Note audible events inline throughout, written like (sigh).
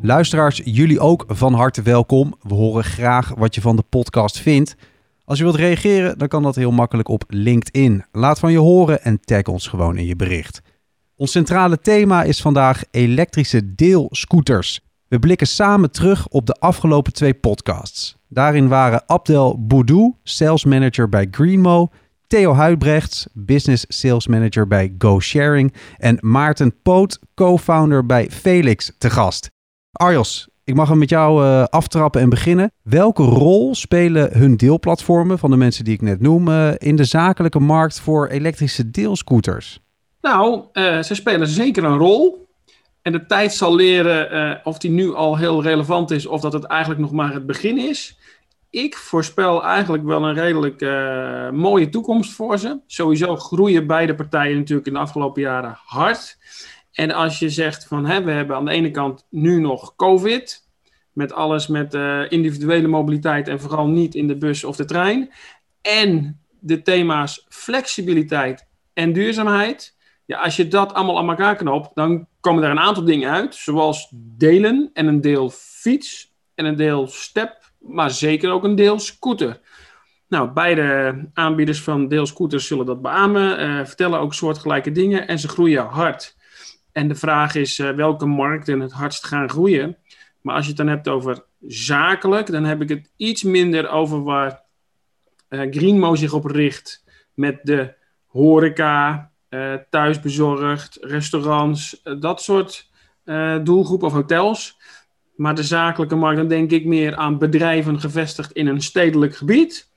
Luisteraars, jullie ook van harte welkom. We horen graag wat je van de podcast vindt. Als je wilt reageren, dan kan dat heel makkelijk op LinkedIn. Laat van je horen en tag ons gewoon in je bericht. Ons centrale thema is vandaag elektrische deelscooters. We blikken samen terug op de afgelopen twee podcasts. Daarin waren Abdel Boudou, sales manager bij Greenmo, Theo Huidbrechts, business sales manager bij GoSharing en Maarten Poot, co-founder bij Felix, te gast. Arjos, ik mag hem met jou uh, aftrappen en beginnen. Welke rol spelen hun deelplatformen van de mensen die ik net noem uh, in de zakelijke markt voor elektrische deelscooters? Nou, uh, ze spelen zeker een rol. En de tijd zal leren of die nu al heel relevant is of dat het eigenlijk nog maar het begin is. Ik voorspel eigenlijk wel een redelijk mooie toekomst voor ze. Sowieso groeien beide partijen natuurlijk in de afgelopen jaren hard. En als je zegt van hè, we hebben aan de ene kant nu nog COVID, met alles met uh, individuele mobiliteit en vooral niet in de bus of de trein. En de thema's flexibiliteit en duurzaamheid. Ja, als je dat allemaal aan elkaar knoopt, dan komen er een aantal dingen uit, zoals delen en een deel fiets en een deel step, maar zeker ook een deel scooter. Nou, beide aanbieders van deelscooters zullen dat beamen, uh, vertellen ook soortgelijke dingen en ze groeien hard. En de vraag is uh, welke markten het hardst gaan groeien. Maar als je het dan hebt over zakelijk, dan heb ik het iets minder over waar uh, Greenmo zich op richt met de horeca, uh, thuisbezorgd, restaurants, dat soort doelgroep of hotels. Maar de zakelijke markt, dan denk ik meer aan bedrijven gevestigd in een stedelijk gebied.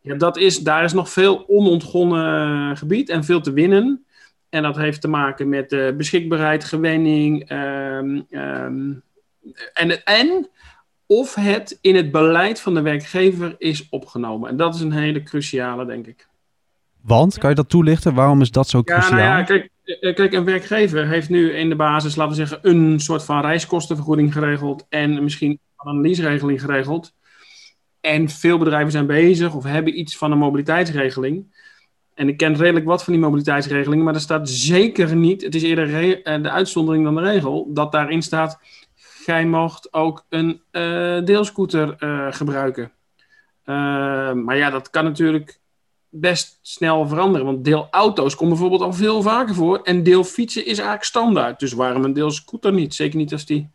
Ja, dat is, daar is nog veel onontgonnen gebied en veel te winnen. En dat heeft te maken met uh, beschikbaarheid, gewenning um, um, en, en of het in het beleid van de werkgever is opgenomen. En dat is een hele cruciale, denk ik. Want, kan je dat toelichten? Waarom is dat zo ja, cruciaal? Nou ja, kijk, kijk, een werkgever heeft nu in de basis, laten we zeggen, een soort van reiskostenvergoeding geregeld en misschien een leaseregeling geregeld. En veel bedrijven zijn bezig of hebben iets van een mobiliteitsregeling. En ik ken redelijk wat van die mobiliteitsregelingen, maar er staat zeker niet, het is eerder de uitzondering dan de regel, dat daarin staat, gij mocht ook een uh, deelscooter uh, gebruiken. Maar ja, dat kan natuurlijk best snel veranderen, want deelauto's komen bijvoorbeeld al veel vaker voor en deelfietsen is eigenlijk standaard. Dus waarom een deelscooter niet? Zeker niet als die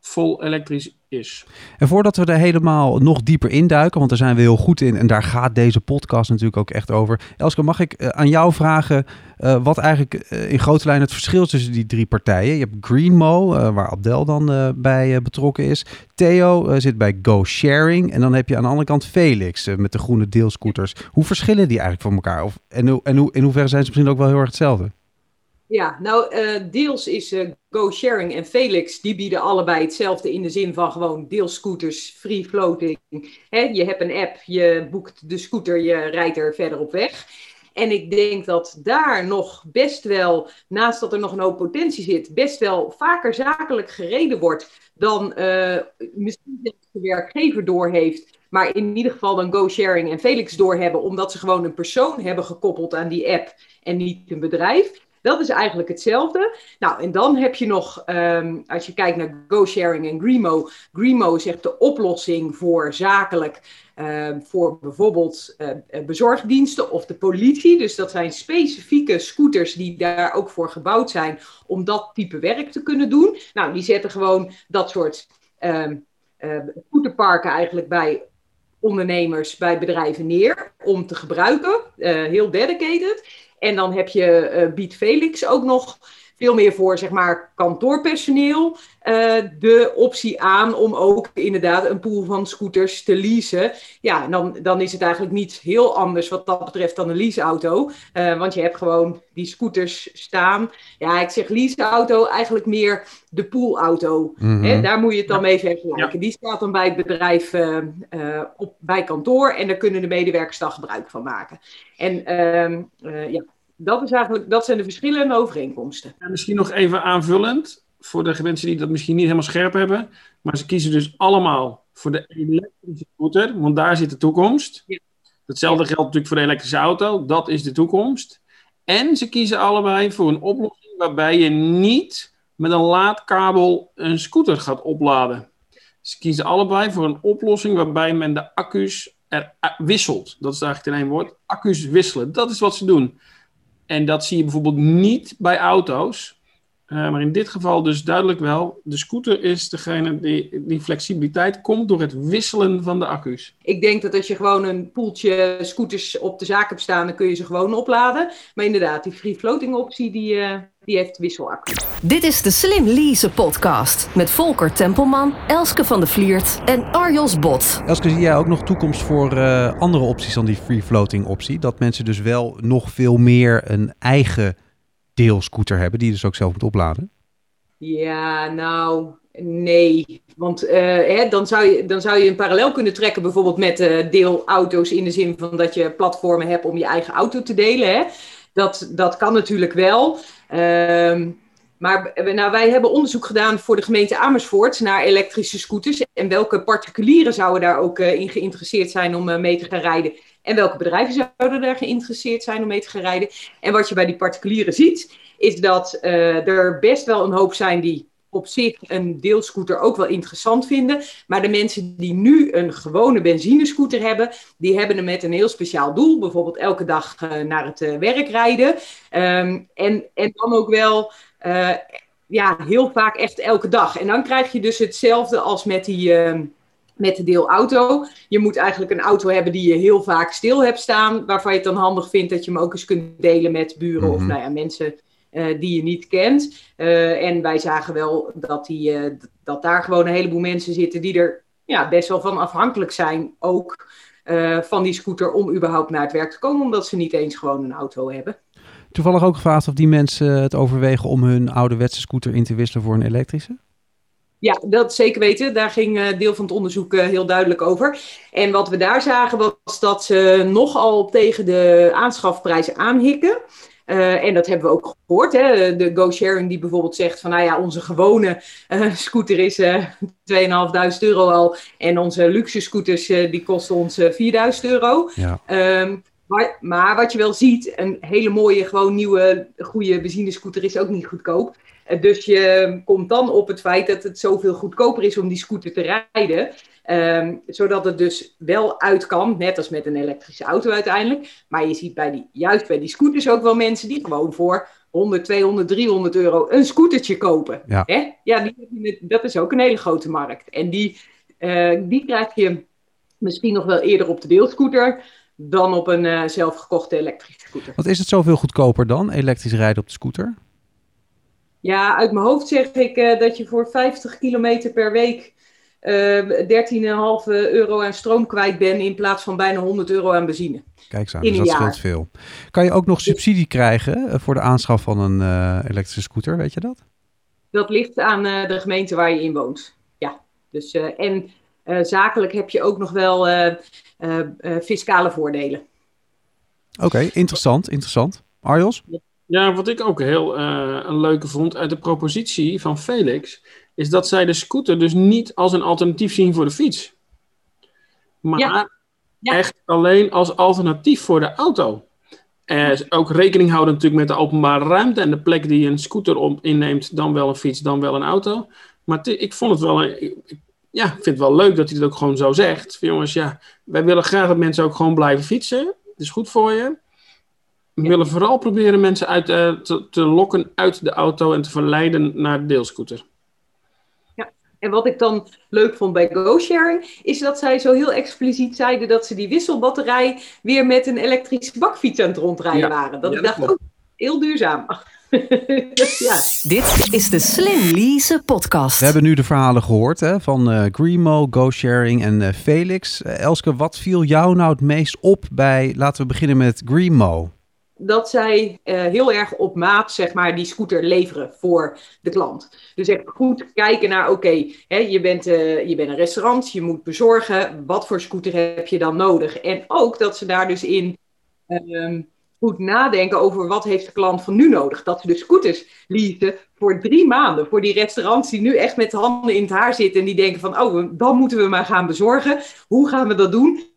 vol elektrisch is. En voordat we er helemaal nog dieper induiken, want daar zijn we heel goed in en daar gaat deze podcast natuurlijk ook echt over. Elske, mag ik uh, aan jou vragen uh, wat eigenlijk uh, in grote lijnen het verschil tussen die drie partijen? Je hebt Greenmo, waar Abdel dan bij betrokken is. Theo zit bij Go Sharing en dan heb je aan de andere kant Felix met de groene deelscooters. Hoe verschillen die eigenlijk van elkaar? Of, en, en hoe, in hoeverre zijn ze misschien ook wel heel erg hetzelfde? Ja, nou, uh, deels is uh, Go Sharing en Felix, die bieden allebei hetzelfde in de zin van gewoon deelscooters, free floating. Je hebt een app, je boekt de scooter, je rijdt er verder op weg. En ik denk dat daar nog best wel, naast dat er nog een hoop potentie zit, best wel vaker zakelijk gereden wordt dan uh, misschien de werkgever doorheeft. Maar in ieder geval dan Go Sharing en Felix doorhebben, omdat ze gewoon een persoon hebben gekoppeld aan die app en niet een bedrijf. Dat is eigenlijk hetzelfde. Nou, en dan heb je nog, um, als je kijkt naar GoSharing en Greenmo. Greenmo is echt de oplossing voor zakelijk, uh, voor bijvoorbeeld uh, bezorgdiensten of de politie. Dus dat zijn specifieke scooters die daar ook voor gebouwd zijn om dat type werk te kunnen doen. Nou, die zetten gewoon dat soort um, uh, scooterparken eigenlijk bij ondernemers, bij bedrijven neer om te gebruiken. heel dedicated. En dan heb je uh, Beat Felix ook nog veel meer voor zeg maar, kantoorpersoneel uh, de optie aan om ook inderdaad een pool van scooters te leasen. Ja, dan, dan is het eigenlijk niet heel anders wat dat betreft dan een leaseauto. Uh, want je hebt gewoon die scooters staan. Ja, ik zeg leaseauto, eigenlijk meer de poolauto. Mm -hmm. Daar moet je het dan mee vergelijken. Die staat dan bij het bedrijf uh, op, bij kantoor en daar kunnen de medewerkers dan gebruik van maken. En ehm, ja, dat, is eigenlijk, dat zijn de verschillende overeenkomsten. En misschien nog even aanvullend, voor de mensen die dat misschien niet helemaal scherp hebben. Maar ze kiezen dus allemaal voor de elektrische scooter, want daar zit de toekomst. Ja. Hetzelfde geldt natuurlijk voor de elektrische auto, dat is de toekomst. En ze kiezen allebei voor een oplossing waarbij je niet met een laadkabel een scooter gaat opladen. Ze kiezen allebei voor een oplossing waarbij men de accu's er wisselt. Dat is eigenlijk in één woord. Accu's wisselen. Dat is wat ze doen. En dat zie je bijvoorbeeld niet bij auto's. Uh, maar in dit geval dus duidelijk wel. De scooter is degene die, die flexibiliteit komt door het wisselen van de accu's. Ik denk dat als je gewoon een poeltje scooters op de zaak hebt staan, dan kun je ze gewoon opladen. Maar inderdaad, die free floating optie, die, uh, die heeft wisselaccu. Dit is de Slim Lease podcast met Volker Tempelman, Elske van de Vliert en Arjos Bot. Elske, zie jij ook nog toekomst voor uh, andere opties dan die free floating optie? Dat mensen dus wel nog veel meer een eigen deelscooter hebben, die je dus ook zelf moet opladen? Ja, nou, nee. Want uh, hè, dan, zou je, dan zou je een parallel kunnen trekken bijvoorbeeld met uh, deelauto's in de zin van dat je platformen hebt om je eigen auto te delen. Hè. Dat, dat kan natuurlijk wel. Um, maar nou, wij hebben onderzoek gedaan voor de gemeente Amersfoort naar elektrische scooters. En welke particulieren zouden daar ook uh, in geïnteresseerd zijn om uh, mee te gaan rijden. En welke bedrijven zouden daar geïnteresseerd zijn om mee te gaan rijden. En wat je bij die particulieren ziet, is dat uh, er best wel een hoop zijn die op zich een deelscooter ook wel interessant vinden. Maar de mensen die nu een gewone benzinescooter hebben, die hebben hem met een heel speciaal doel. Bijvoorbeeld elke dag uh, naar het uh, werk rijden. Um, en, en dan ook wel uh, ja, heel vaak echt elke dag. En dan krijg je dus hetzelfde als met die. Uh, met de deelauto. Je moet eigenlijk een auto hebben die je heel vaak stil hebt staan. Waarvan je het dan handig vindt dat je hem ook eens kunt delen met buren mm -hmm. of nou ja, mensen uh, die je niet kent. Uh, en wij zagen wel dat, die, uh, dat daar gewoon een heleboel mensen zitten die er ja, best wel van afhankelijk zijn. Ook van die scooter om überhaupt naar het werk te komen. Omdat ze niet eens gewoon een auto hebben. Toevallig ook gevraagd of die mensen het overwegen om hun ouderwetse scooter in te wisselen voor een elektrische? Ja, dat zeker weten. Daar ging deel van het onderzoek heel duidelijk over. En wat we daar zagen was dat ze nogal tegen de aanschafprijzen aanhikken. Uh, en dat hebben we ook gehoord. Hè? De GoSharing die bijvoorbeeld zegt van nou ja, onze gewone scooter is 2.500 euro al. En onze luxe scooters die kosten ons 4.000 euro. Ja. Um, maar, maar, wat je wel ziet, een hele mooie, gewoon nieuwe, goede benzinescooter is ook niet goedkoop. Dus je komt dan op het feit dat het zoveel goedkoper is om die scooter te rijden. Um, zodat het dus wel uit kan, net als met een elektrische auto uiteindelijk. Maar je ziet bij die, juist bij die scooters ook wel mensen die gewoon voor 100, 200, 300 euro een scootertje kopen. Ja, Hè? ja die, dat is ook een hele grote markt. En die, uh, die krijg je misschien nog wel eerder op de deelscooter dan op een uh, zelfgekochte elektrische scooter. Wat is het zoveel goedkoper dan, elektrisch rijden op de scooter? Ja, uit mijn hoofd zeg ik uh, dat je voor 50 kilometer per week uh, 13,5 euro aan stroom kwijt bent in plaats van bijna 100 euro aan benzine. Kijk eens aan, dus dat jaar. scheelt veel. Kan je ook nog subsidie krijgen voor de aanschaf van een uh, elektrische scooter, weet je dat? Dat ligt aan uh, de gemeente waar je in woont. Ja, dus en zakelijk heb je ook nog wel fiscale voordelen. Oké, okay, interessant, interessant. Arjos? Ja. Ja, wat ik ook heel uh, een leuke vond uit de propositie van Felix, is dat zij de scooter dus niet als een alternatief zien voor de fiets. Maar ja. Ja. echt alleen als alternatief voor de auto. Uh, ook rekening houden natuurlijk met de openbare ruimte en de plek die een scooter op inneemt, dan wel een fiets, dan wel een auto. Maar ik vond het wel, een, ja, vind het wel leuk dat hij het ook gewoon zo zegt. Jongens, ja, wij willen graag dat mensen ook gewoon blijven fietsen. Het is goed voor je. We willen vooral proberen mensen uit, uh, te, te, lokken uit de auto en te verleiden naar de deelscooter. En wat ik dan leuk vond bij GoSharing, is dat zij zo heel expliciet zeiden dat ze die wisselbatterij weer met een elektrische bakfiets aan het rondrijden ja. waren. Dat ja, ik dacht, ook, heel duurzaam. (laughs) ja. Dit is de Slim Lease podcast. We hebben nu de verhalen gehoord hè, van uh, Greenmo, GoSharing en uh, Felix. Uh, Elske, wat viel jou nou het meest op bij, laten we beginnen met Greenmo? Dat zij uh, heel erg op maat, zeg maar, die scooter leveren voor de klant. Dus echt goed kijken naar, oké, je, bent, uh, je bent een restaurant, je moet bezorgen, wat voor scooter heb je dan nodig? En ook dat ze daar dus in uh, goed nadenken over wat heeft de klant van nu nodig. Dat ze de scooters leasen voor drie maanden. Voor die restaurants die nu echt met de handen in het haar zitten en die denken van, oh, dan moeten we maar gaan bezorgen. Hoe gaan we dat doen?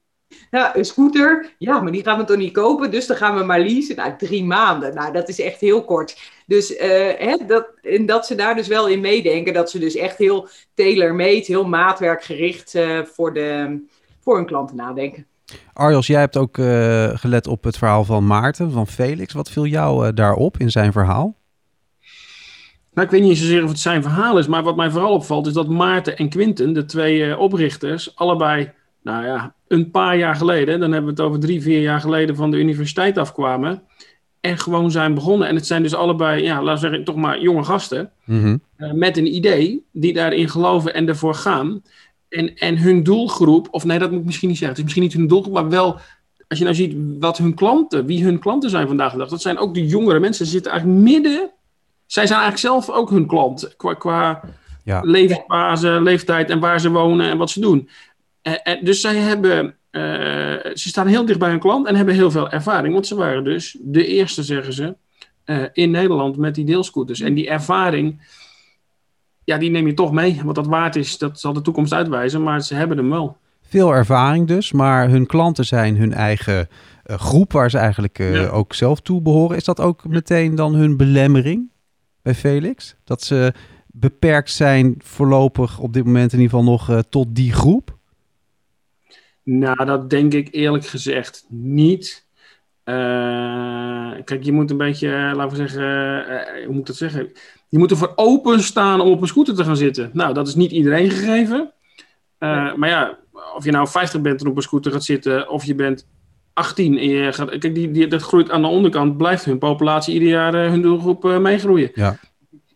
Ja, een scooter, ja, maar die gaan we toch niet kopen, dus dan gaan we maar leasen. Nou, drie maanden, nou, dat is echt heel kort. Dus uh, hè, dat, en dat ze daar dus wel in meedenken, dat ze dus echt heel tailor-made, heel maatwerkgericht uh, voor, de, voor hun klanten nadenken. Arjos, jij hebt ook uh, gelet op het verhaal van Maarten, van Felix. Wat viel jou daarop in zijn verhaal? Nou, ik weet niet zozeer of het zijn verhaal is, maar wat mij vooral opvalt is dat Maarten en Quinten, de twee oprichters, allebei nou ja, een paar jaar geleden, dan hebben we het over drie, vier jaar geleden van de universiteit afkwamen. En gewoon zijn begonnen. En het zijn dus allebei, ja, laten we zeggen, toch maar jonge gasten. Mhm. uh, met een idee, die daarin geloven en ervoor gaan. En, en hun doelgroep, of nee, dat moet ik misschien niet zeggen. Het is misschien niet hun doelgroep, maar wel, als je nou ziet wat hun klanten, wie hun klanten zijn vandaag de dag. Dat zijn ook de jongere mensen. Ze zitten eigenlijk midden. Zij zijn eigenlijk zelf ook hun klant. Qua, qua Ja. levensfase, leeftijd en waar ze wonen en wat ze doen. En, en dus zij hebben, eh, ze staan heel dicht bij hun klant en hebben heel veel ervaring. Want ze waren dus de eerste, zeggen ze, eh, in Nederland met die deelscooters. En die ervaring, ja, die neem je toch mee. Wat dat waard is, dat zal de toekomst uitwijzen. Maar ze hebben hem wel. Veel ervaring dus, maar hun klanten zijn hun eigen eh, groep waar ze eigenlijk eh, Ja. ook zelf toe behoren. Is dat ook meteen dan hun belemmering bij Felix? Dat ze beperkt zijn voorlopig op dit moment in ieder geval nog eh, tot die groep? Nou, dat denk ik eerlijk gezegd niet. Eh, kijk, je moet een beetje, eh, laten we zeggen, eh, hoe moet ik dat zeggen? Je moet ervoor openstaan om op een scooter te gaan zitten. Nou, dat is niet iedereen gegeven. Maar ja, of je nou 50 bent en op een scooter gaat zitten, of je bent 18 en je gaat. Kijk, die, die, dat groeit aan de onderkant, blijft hun populatie ieder jaar hun doelgroep meegroeien. Ja.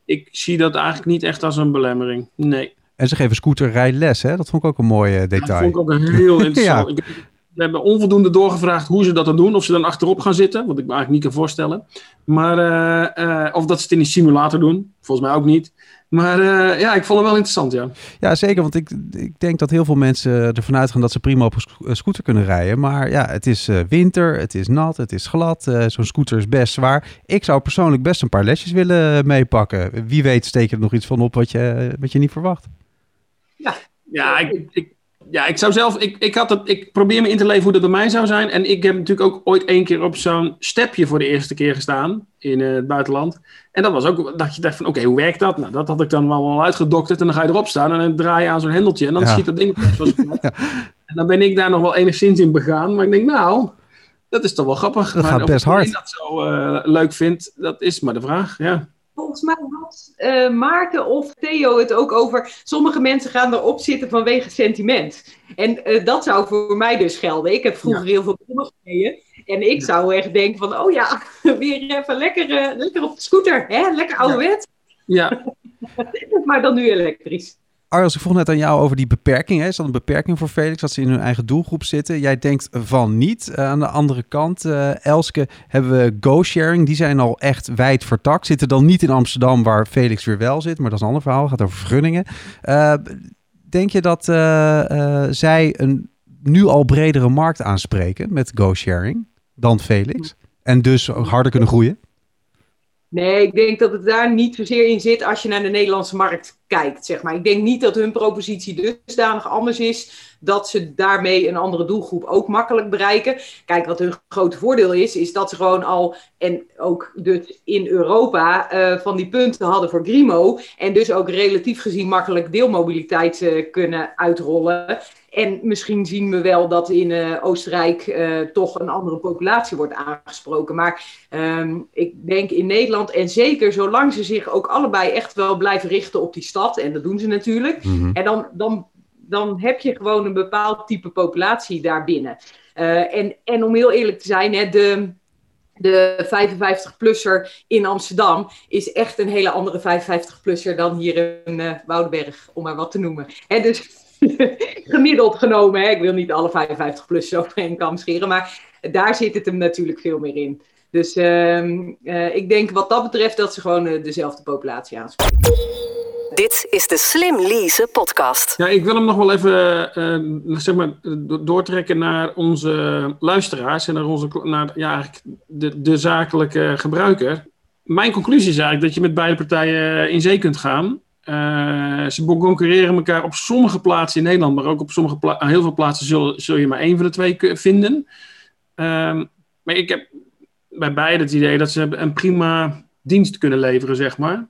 Ik zie dat eigenlijk niet echt als een belemmering. Nee. En ze geven scooterrijles, hè? Dat vond ik ook een mooi eh, Dat detail. vond ik ook een heel (laughs) interessant. Ik- we hebben onvoldoende doorgevraagd hoe ze dat dan doen. Of ze dan achterop gaan zitten, wat ik me eigenlijk niet kan voorstellen. Maar, eh, eh, of dat ze het in die simulator doen. Volgens mij ook niet. Maar ja, ik vond het wel interessant, ja. Ja, zeker. Want ik, ik denk dat heel veel mensen ervan uitgaan dat ze prima op een sco- scooter kunnen rijden. Maar ja, het is winter, het is nat, het is glad. Zo'n scooter is best zwaar. Ik zou persoonlijk best een paar lesjes willen meepakken. Wie weet steek je er nog iets van op wat je, wat je niet verwacht. Ja, ik, ik, ja, ik zou zelf... Ik, ik, had het, ik probeer me in te leven hoe dat bij mij zou zijn. En ik heb natuurlijk ook ooit één keer op zo'n stepje voor de eerste keer gestaan. In eh, het buitenland. En dat was ook... Dat je dacht van, oké, hoe werkt dat? Nou, dat had ik dan wel al uitgedokterd. En dan ga je erop staan en dan draai je aan zo'n hendeltje. En dan Ja. schiet dat ding op. zoals ik net. En dan ben ik daar nog wel enigszins in begaan. Maar ik denk, nou... Dat is toch wel grappig. Dat maar gaat best hard. dat zo eh, leuk vindt, dat is maar de vraag. Ja. Volgens mij had eh, Maarten of Theo het ook over. Sommige mensen gaan erop zitten vanwege sentiment. En eh, dat zou voor mij dus gelden. Ik heb vroeger heel veel brommen gereden. En ik zou echt denken van, oh ja, (laughs) weer even lekker, eh, lekker op de scooter. Hè? Lekker ouderwet, ja, (laughs) maar dan nu elektrisch. Arjos, ik vroeg net aan jou over die beperking. Hè? Is dat een beperking voor Felix dat ze in hun eigen doelgroep zitten? Jij denkt van niet. Eh, aan de andere kant, eh, Elske, hebben we GoSharing. Die zijn al echt wijd vertakt. Zitten dan niet in Amsterdam waar Felix weer wel zit. Maar dat is een ander verhaal. gaat over vergunningen. Eh, denk je dat zij een nu al bredere markt aanspreken met GoSharing dan Felix? En dus harder kunnen groeien? Nee, ik denk dat het daar niet zozeer in zit als je naar de Nederlandse markt kijkt. Zeg maar. Ik denk niet dat hun propositie dusdanig anders is dat ze daarmee een andere doelgroep ook makkelijk bereiken. Kijk, wat hun grote voordeel is, is dat ze gewoon al, en ook dus in Europa, eh, van die punten hadden voor Grimo. En dus ook relatief gezien makkelijk deelmobiliteit eh, kunnen uitrollen. En misschien zien we wel dat in eh, Oostenrijk toch een andere populatie wordt aangesproken. Maar ehm, ik denk in Nederland, en zeker zolang ze zich ook allebei echt wel blijven richten op die stad, en dat doen ze natuurlijk, Mhm. en dan, dan, dan heb je gewoon een bepaald type populatie daarbinnen. Eh, en, en om heel eerlijk te zijn, hè, de, de 55-plusser in Amsterdam is echt een hele andere 55-plusser dan hier in uh, Woudenberg, om maar wat te noemen. Hè, dus (laughs) gemiddeld genomen, hè, ik wil niet alle 55-plussers over één kam scheren, maar daar zit het hem natuurlijk veel meer in. Dus uh, uh, ik denk wat dat betreft dat ze gewoon uh, dezelfde populatie aanspreken. Dit is de Slim Lease podcast. Ja, ik wil hem nog wel even uh, zeg maar, doortrekken naar onze luisteraars en naar, onze, naar ja, de, de zakelijke gebruiker. Mijn conclusie is eigenlijk dat je met beide partijen in zee kunt gaan. Uh, ze concurreren elkaar op sommige plaatsen in Nederland, maar ook op sommige pla heel veel plaatsen zul, je maar één van de twee vinden. Uh, maar ik heb bij beide het idee dat ze een prima dienst kunnen leveren, zeg maar.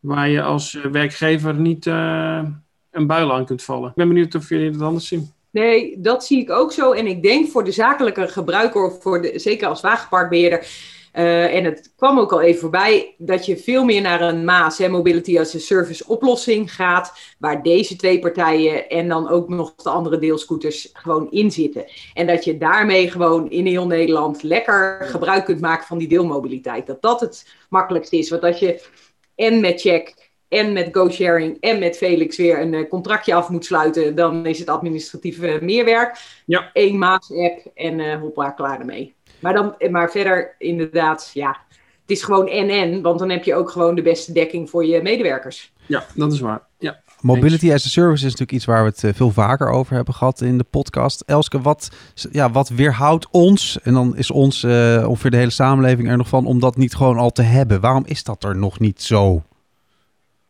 Waar je als werkgever niet uh, een buil aan kunt vallen. Ik ben benieuwd of jullie het anders zien. Nee, dat zie ik ook zo. En ik denk voor de zakelijke gebruiker, voor de, zeker als wagenparkbeheerder, uh, en het kwam ook al even voorbij, dat je veel meer naar een MAAS, hè, Mobility as a Service oplossing gaat, waar deze twee partijen en dan ook nog de andere deelscooters gewoon in zitten. En dat je daarmee gewoon in heel Nederland lekker gebruik kunt maken van die deelmobiliteit. Dat dat het makkelijkste is. Want als je en met check en met GoSharing en met Felix weer een uh, contractje af moet sluiten, dan is het administratieve uh, meerwerk. Ja. Eén Maas-app en uh, hoppa, klaar ermee. Maar, dan, maar verder inderdaad, ja, het is gewoon en-en, want dan heb je ook gewoon de beste dekking voor je medewerkers. Ja, dat is waar. Mobility as a service is natuurlijk iets waar we het veel vaker over hebben gehad in de podcast. Elske, wat, ja, wat weerhoudt ons, en dan is ons uh, ongeveer de hele samenleving er nog van, om dat niet gewoon al te hebben? Waarom is dat er nog niet zo?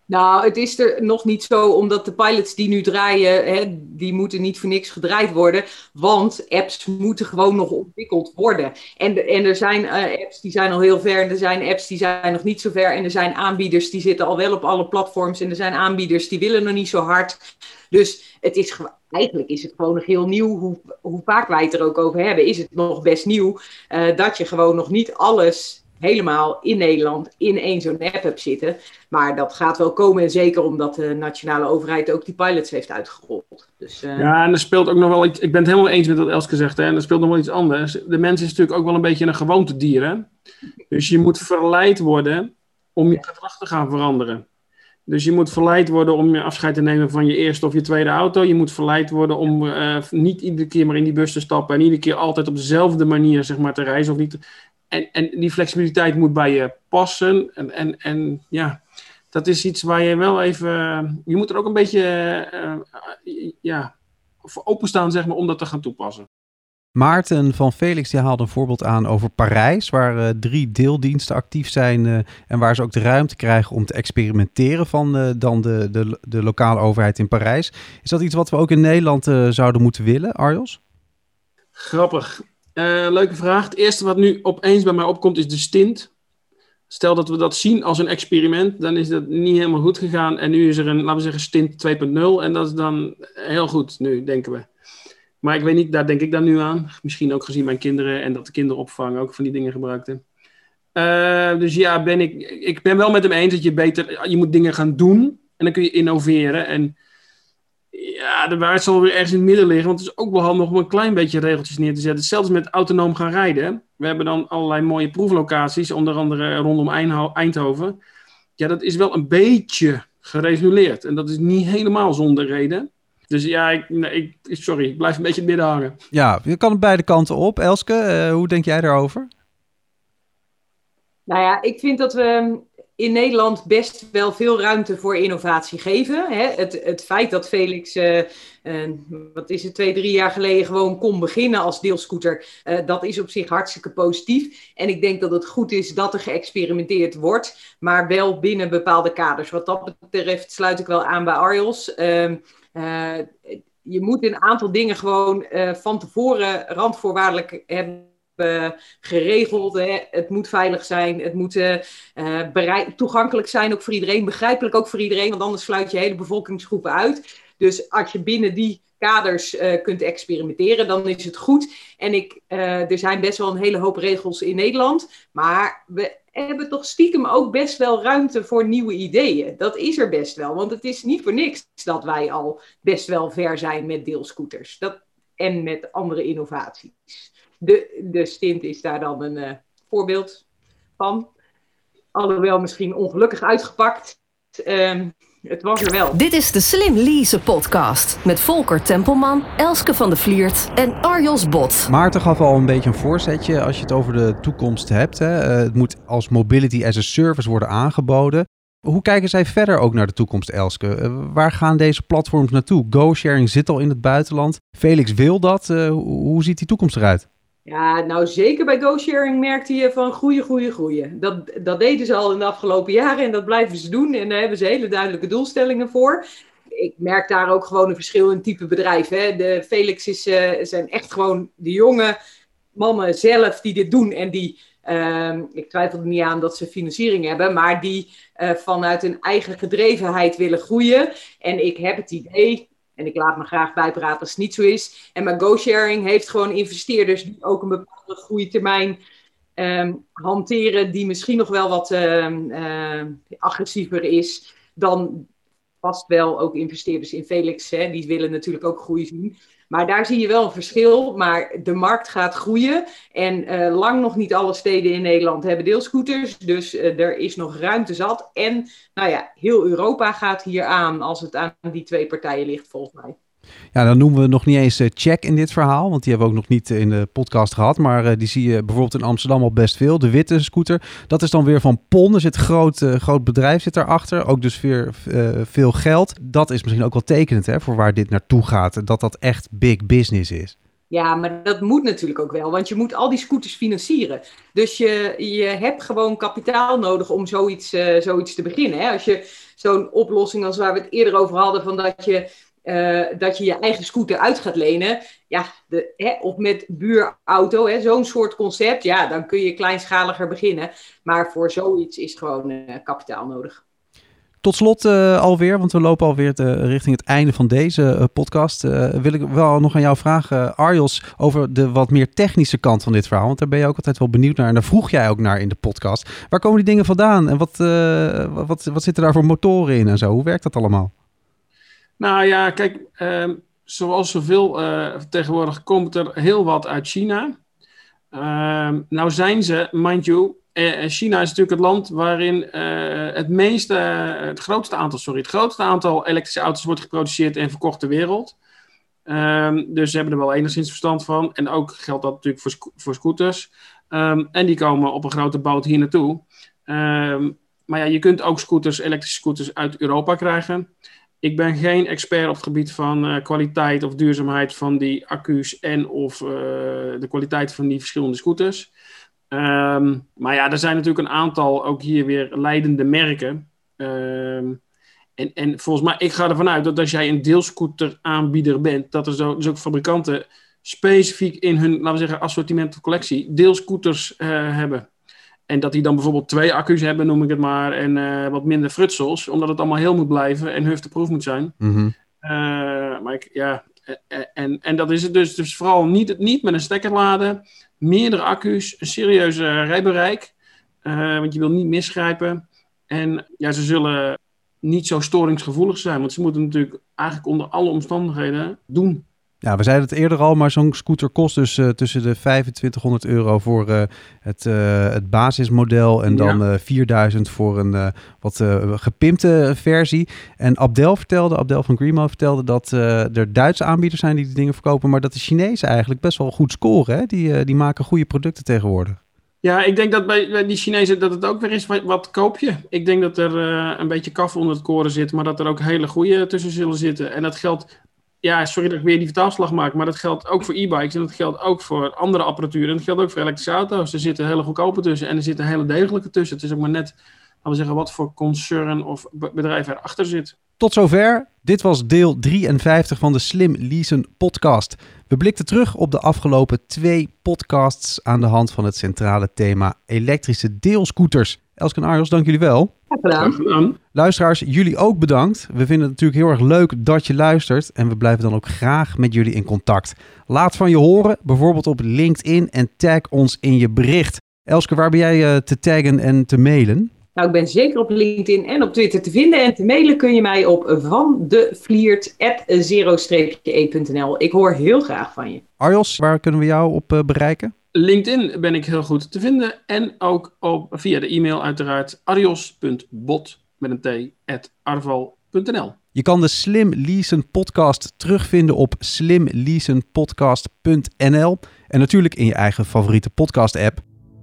Nou, het is er nog niet zo, omdat de pilots die nu draaien, hè, die moeten niet voor niks gedraaid worden. Want apps moeten gewoon nog ontwikkeld worden. En, en er zijn uh, apps die zijn al heel ver en er zijn apps die zijn nog niet zo ver. En er zijn aanbieders die zitten al wel op alle platforms en er zijn aanbieders die willen nog niet zo hard. Dus het is eigenlijk is het gewoon nog heel nieuw. Hoe, hoe vaak wij het er ook over hebben, is het nog best nieuw. Uh, dat je gewoon nog niet alles helemaal in Nederland in één zo'n app hebt zitten. Maar dat gaat wel komen, en zeker omdat de nationale overheid ook die pilots heeft uitgerold. Dus, uh... Ja, en er speelt ook nog wel iets. Ik ben het helemaal eens met wat Elske zegt, hè, en er speelt nog wel iets anders. De mens is natuurlijk ook wel een beetje een gewoontedier. Hè? Dus je moet verleid worden om je gedrag te gaan veranderen. Dus je moet verleid worden om je afscheid te nemen van je eerste of je tweede auto. Je moet verleid worden om uh, niet iedere keer maar in die bus te stappen en iedere keer altijd op dezelfde manier zeg maar, te reizen. Of niet en, en die flexibiliteit moet bij je passen. En, en, en ja, dat is iets waar je wel even. Je moet er ook een beetje uh, ja, voor openstaan, zeg maar, om dat te gaan toepassen. Maarten van Felix die haalde een voorbeeld aan over Parijs, waar uh, drie deeldiensten actief zijn uh, en waar ze ook de ruimte krijgen om te experimenteren van uh, dan de, de, de lokale overheid in Parijs. Is dat iets wat we ook in Nederland zouden moeten willen, Arjos? Grappig. Uh, leuke vraag. Het eerste wat nu opeens bij mij opkomt is de stint. Stel dat we dat zien als een experiment, dan is dat niet helemaal goed gegaan. En nu is er een, laten we zeggen, stint 2.0. En dat is dan heel goed nu, denken we. Maar ik weet niet, daar denk ik dan nu aan. Misschien ook gezien mijn kinderen en dat de kinderopvang ook van die dingen gebruikte. Uh, dus ja, ben ik, ik ben wel met hem eens dat je beter, je moet dingen gaan doen. En dan kun je innoveren. En ja, de waarheid zal weer ergens in het midden liggen. Want het is ook wel handig om een klein beetje regeltjes neer te zetten. Zelfs met autonoom gaan rijden. We hebben dan allerlei mooie proeflocaties, onder andere rondom Eindhoven. Ja, dat is wel een beetje gereguleerd. En dat is niet helemaal zonder reden. Dus ja, ik, nee, ik, sorry, ik blijf een beetje in het midden hangen. Ja, je kan het beide kanten op. Elske, uh, hoe denk jij daarover? Nou ja, ik vind dat we in Nederland best wel veel ruimte voor innovatie geven. Hè? Het, het feit dat Felix, uh, uh, wat is het, twee, drie jaar geleden gewoon kon beginnen als deelscooter, uh, dat is op zich hartstikke positief. En ik denk dat het goed is dat er geëxperimenteerd wordt, maar wel binnen bepaalde kaders. Wat dat betreft sluit ik wel aan bij Arjos. Ehm, je moet een aantal dingen gewoon van tevoren randvoorwaardelijk hebben uh, geregeld. Hè. Het moet veilig zijn. Het moet uh, toegankelijk zijn ook voor iedereen. Begrijpelijk ook voor iedereen. Want anders sluit je hele bevolkingsgroepen uit. Dus als je binnen die kaders kunt experimenteren, dan is het goed. En ik, er zijn best wel een hele hoop regels in Nederland. Maar we hebben toch stiekem ook best wel ruimte voor nieuwe ideeën. Dat is er best wel. Want het is niet voor niks dat wij al best wel ver zijn met deelscooters. Dat, en met andere innovaties de, de stint is daar dan een uh, voorbeeld van. Alhoewel misschien ongelukkig uitgepakt. Ehm, het was er wel. Dit is de Slim Lease podcast met Volker Tempelman, Elske van de Vliert en Arjos Bot. Maarten gaf al een beetje een voorzetje als je het over de toekomst hebt. Hè. Eh, het moet als mobility as a service worden aangeboden. Hoe kijken zij verder ook naar de toekomst, Elske? Eh, waar gaan deze platforms naartoe? GoSharing zit al in het buitenland. Felix wil dat. Uh, hoe ziet die toekomst eruit? Ja, nou zeker bij GoSharing merkte je van groeien, groeien, groeien. Dat, dat deden ze al in de afgelopen jaren en dat blijven ze doen. En daar hebben ze hele duidelijke doelstellingen voor. Ik merk daar ook gewoon een verschil in type bedrijf. Hè. De Felix is, uh, zijn echt gewoon de jonge mannen zelf die dit doen en die Ehm, ik twijfel er niet aan dat ze financiering hebben, maar die uh, vanuit hun eigen gedrevenheid willen groeien. En ik heb het idee, en ik laat me graag bijpraten als het niet zo is. En maar GoSharing heeft gewoon investeerders die ook een bepaalde groeitermijn um, hanteren, die misschien nog wel wat um, agressiever is dan vast wel ook investeerders in Felix. Hè, die willen natuurlijk ook groei zien. Maar daar zie je wel een verschil. Maar de markt gaat groeien. En uh, lang nog niet alle steden in Nederland hebben deelscooters. Dus uh, er is nog ruimte zat. En nou ja, heel Europa gaat hier aan als het aan die twee partijen ligt, volgens mij. Ja, dan noemen we nog niet eens check in dit verhaal, want die hebben we ook nog niet in de podcast gehad. Maar uh, die zie je bijvoorbeeld in Amsterdam al best veel. De witte scooter, dat is dan weer van PON. Er zit een groot, groot bedrijf zit daarachter, ook dus weer veel geld. Dat is misschien ook wel tekenend hè, voor waar dit naartoe gaat, dat dat echt big business is. Ja, maar dat moet natuurlijk ook wel, want je moet al die scooters financieren. Dus je, je hebt gewoon kapitaal nodig om zoiets, zoiets te beginnen. Hè? Als je zo'n oplossing als waar we het eerder over hadden, van dat je uh, dat je je eigen scooter uit gaat lenen. Ja, de, hè, of met buurauto, zo'n soort concept. Ja, dan kun je kleinschaliger beginnen. Maar voor zoiets is gewoon uh, kapitaal nodig. Tot slot uh, alweer, want we lopen alweer te, richting het einde van deze podcast. wil ik wel nog aan jou vragen, Arjos, over de wat meer technische kant van dit verhaal. Want daar ben je ook altijd wel benieuwd naar. En daar vroeg jij ook naar in de podcast. Waar komen die dingen vandaan? En wat, wat, wat zitten daar voor motoren in en zo? Hoe werkt dat allemaal? Nou ja, kijk, uh, zoals zoveel uh, tegenwoordig komt er heel wat uit China. Uh, nou zijn ze, mind you, eh, eh, China is natuurlijk het land waarin het meeste, het grootste aantal, sorry, het grootste aantal elektrische auto's wordt geproduceerd en verkocht ter wereld. Ehm, dus ze hebben er wel enigszins verstand van. En ook geldt dat natuurlijk voor, voor scooters. Um, en die komen op een grote boot hier naartoe. maar ja, je kunt ook scooters, elektrische scooters uit Europa krijgen ik ben geen expert op het gebied van uh, kwaliteit of duurzaamheid van die accu's en of uh, de kwaliteit van die verschillende scooters. Um, maar ja, er zijn natuurlijk een aantal ook hier weer leidende merken. Um, en, en volgens mij, ik ga ervan uit dat als jij een deelscooter aanbieder bent, dat er zo, dus ook fabrikanten specifiek in hun, laten we zeggen, assortiment of collectie deelscooters uh, hebben. En dat die dan bijvoorbeeld twee accu's hebben, noem ik het maar, en uh, wat minder frutsels, omdat het allemaal heel moet blijven en hufteproef moet zijn. Mm -hmm. uh, maar ik, ja, en, en dat is het dus, dus vooral niet, niet met een stekker laden, meerdere accu's, een serieuze rijbereik, uh, want je wil niet misgrijpen. En ja, ze zullen niet zo storingsgevoelig zijn, want ze moeten natuurlijk eigenlijk onder alle omstandigheden doen. Ja, we zeiden het eerder al, maar zo'n scooter kost dus uh, tussen de 2500 euro voor uh, het, uh, het basismodel en dan ja. 4000 voor een wat gepimpte versie. En Abdel vertelde, Abdel van Greenmo vertelde dat er Duitse aanbieders zijn die die dingen verkopen, maar dat de Chinezen eigenlijk best wel goed scoren. Hè? Die, die maken goede producten tegenwoordig. Ja, ik denk dat bij, bij die Chinezen dat het ook weer is, wat, wat koop je? Ik denk dat er een beetje kaf onder het koren zit, maar dat er ook hele goede tussen zullen zitten. En dat geldt ja, sorry dat ik weer die vertaalslag maak, maar dat geldt ook voor e-bikes en dat geldt ook voor andere apparatuur en dat geldt ook voor elektrische auto's. Er zitten hele goedkope tussen en er zitten hele degelijke tussen. Het is ook maar net, laten we zeggen, wat voor concern of bedrijf erachter zit. Tot zover. Dit was deel 53 van de Slim Leasen podcast. We blikten terug op de afgelopen twee podcasts aan de hand van het centrale thema elektrische deelscooters. Elske en Arjos, dank jullie wel. Graag gedaan. Luisteraars, jullie ook bedankt. We vinden het natuurlijk heel erg leuk dat je luistert. En we blijven dan ook graag met jullie in contact. Laat van je horen, bijvoorbeeld op LinkedIn en tag ons in je bericht. Elske, waar ben jij uh, te taggen en te mailen? Nou, ik ben zeker op LinkedIn en op Twitter te vinden. En te mailen kun je mij op vandevliert.0-e.nl. Ik hoor heel graag van je. Arjos, waar kunnen we jou op uh, bereiken? LinkedIn ben ik heel goed te vinden. En ook op, via de e-mail uiteraard arios.bot met een t at arval.nl. Je kan de Slim Leasen podcast terugvinden op slimleasenpodcast.nl en natuurlijk in je eigen favoriete podcast app.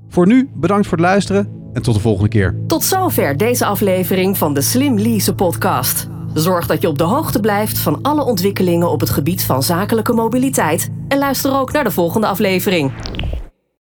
Voor nu bedankt voor het luisteren en tot de volgende keer. Tot zover deze aflevering van de Slim Lease podcast. Zorg dat je op de hoogte blijft van alle ontwikkelingen op het gebied van zakelijke mobiliteit en luister ook naar de volgende aflevering.